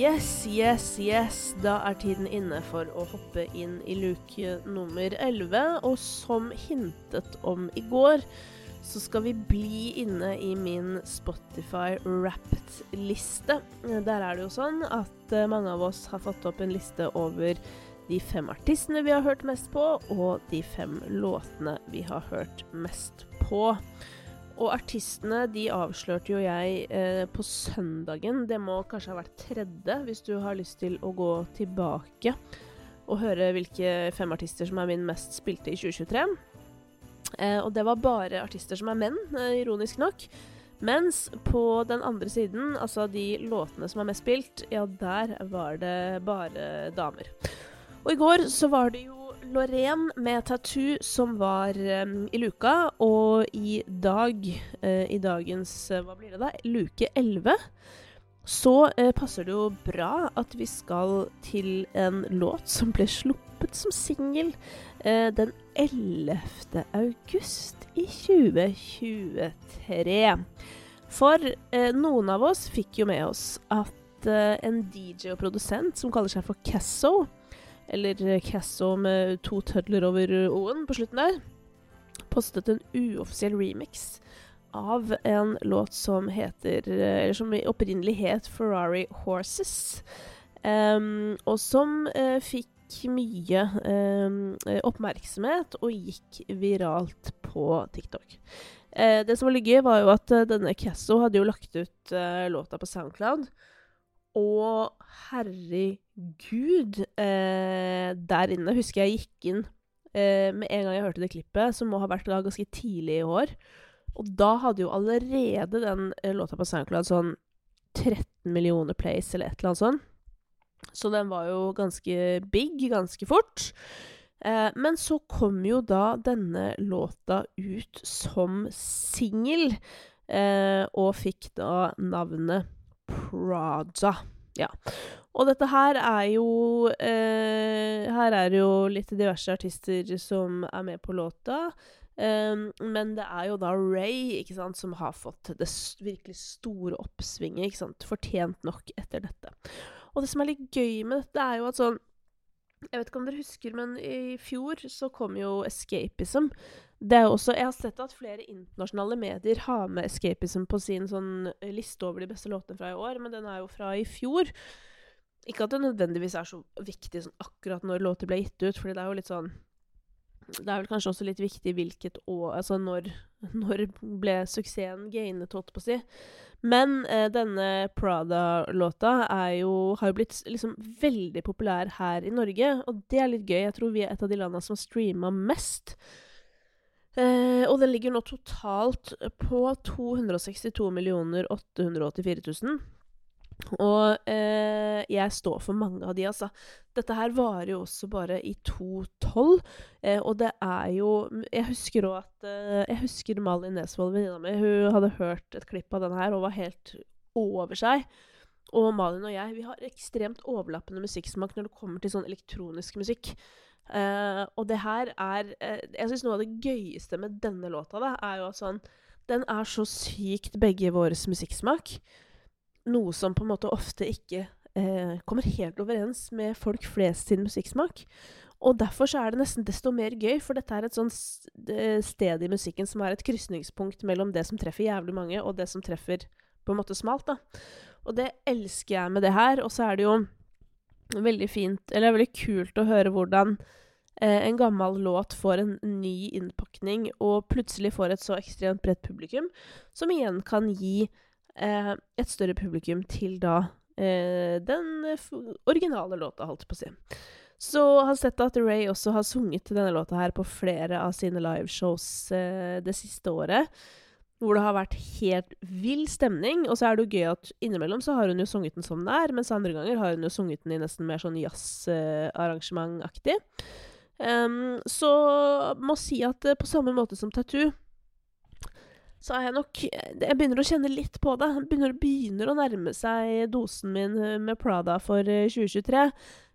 Yes, yes, yes. Da er tiden inne for å hoppe inn i luke nummer 11. Og som hintet om i går, så skal vi bli inne i min Spotify Wrapped-liste. Der er det jo sånn at eh, mange av oss har fått opp en liste over de fem artistene vi har hørt mest på, og de fem låtene vi har hørt mest på. Og artistene de avslørte jo jeg eh, på søndagen. Det må kanskje ha vært tredje, hvis du har lyst til å gå tilbake og høre hvilke fem artister som er min mest spilte i 2023. Eh, og det var bare artister som er menn, eh, ironisk nok. Mens på den andre siden, altså de låtene som er mest spilt, ja, der var det bare damer. Og i går så var det jo Lorraine med tattoo som var um, i luka, og i dag, uh, i dagens uh, Hva blir det da? Luke 11. Så uh, passer det jo bra at vi skal til en låt som ble sluppet som singel den 11. august i 2023. For noen av oss fikk jo med oss at en DJ og produsent som kaller seg for Casso, eller Casso med to tødler over O-en på slutten der, postet en uoffisiell remix av en låt som heter Eller som opprinnelig het Ferrari Horses. Um, og som uh, fikk mye um, oppmerksomhet og gikk viralt på TikTok. Uh, det som var litt gøy, var jo at uh, denne Casso hadde jo lagt ut låta på Soundcloud. Og herregud eh, Der inne husker jeg gikk inn eh, med en gang jeg hørte det klippet, som må ha vært da ganske tidlig i år. Og da hadde jo allerede den eh, låta på SoundCloud sånn 13 millioner plays eller et eller annet sånt. Så den var jo ganske big ganske fort. Eh, men så kom jo da denne låta ut som singel, eh, og fikk da navnet Prada. Og dette her er jo eh, Her er jo litt diverse artister som er med på låta. Um, men det er jo da Ray ikke sant, som har fått det virkelig store oppsvinget. ikke sant, Fortjent nok etter dette. Og det som er litt gøy med dette, er jo at sånn Jeg vet ikke om dere husker, men i fjor så kom jo Escapism. Det er også, jeg har sett at flere internasjonale medier har med Escapism på sin sånn eh, liste over de beste låtene fra i år, men den er jo fra i fjor. Ikke at det nødvendigvis er så viktig sånn akkurat når låter ble gitt ut, fordi det er jo litt sånn Det er vel kanskje også litt viktig hvilket år Altså når, når ble suksessen gainet, holdt på å si. Men eh, denne Prada-låta har jo blitt liksom veldig populær her i Norge, og det er litt gøy. Jeg tror vi er et av de landene som har streama mest. Eh, og den ligger nå totalt på 262 884 000. Og eh, jeg står for mange av de, altså. Dette her varer jo også bare i 2.12. Eh, og det er jo Jeg husker òg at eh, Jeg husker Malin Nesvold, venninna mi, hun hadde hørt et klipp av den her og var helt over seg. Og Malin og jeg vi har ekstremt overlappende musikksmak når det kommer til sånn elektronisk musikk. Uh, og det her er uh, Jeg syns noe av det gøyeste med denne låta da, er jo sånn Den er så sykt begge våres musikksmak. Noe som på en måte ofte ikke uh, kommer helt overens med folk flest sin musikksmak. Og derfor er det nesten desto mer gøy, for dette er et sånt sted i musikken som er et krysningspunkt mellom det som treffer jævlig mange, og det som treffer på en måte smalt. da. Og det elsker jeg med det her. Og så er det jo veldig fint, eller veldig kult å høre hvordan eh, en gammel låt får en ny innpakning, og plutselig får et så ekstremt bredt publikum, som igjen kan gi eh, et større publikum til da eh, den originale låta, holdt jeg på å si. Så har sett at Ray også har sunget denne låta her på flere av sine liveshows eh, det siste året hvor det har vært helt vill stemning. Og så er det jo gøy at innimellom så har hun jo sunget den som den er, mens andre ganger har hun jo sunget den i nesten mer sånn jazzarrangementaktig. Um, så må si at uh, på samme måte som Tattoo så er jeg nok Jeg begynner å kjenne litt på det. Begynner, begynner å nærme seg dosen min eh, med Prada for 2023.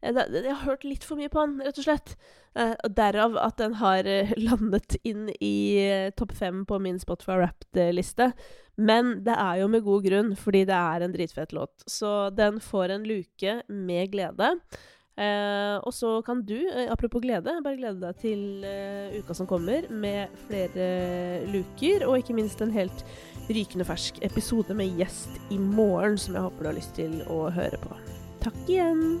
Jeg, jeg har hørt litt for mye på den, rett og slett. Eh, og derav at den har eh, landet inn i eh, topp fem på min Spotify Wrapped-liste. Men det er jo med god grunn, fordi det er en dritfett låt. Så den får en luke med glede. Eh, og så kan du, eh, apropos glede, bare glede deg til eh, uka som kommer, med flere luker, og ikke minst en helt rykende fersk episode med gjest i morgen, som jeg håper du har lyst til å høre på. Takk igjen!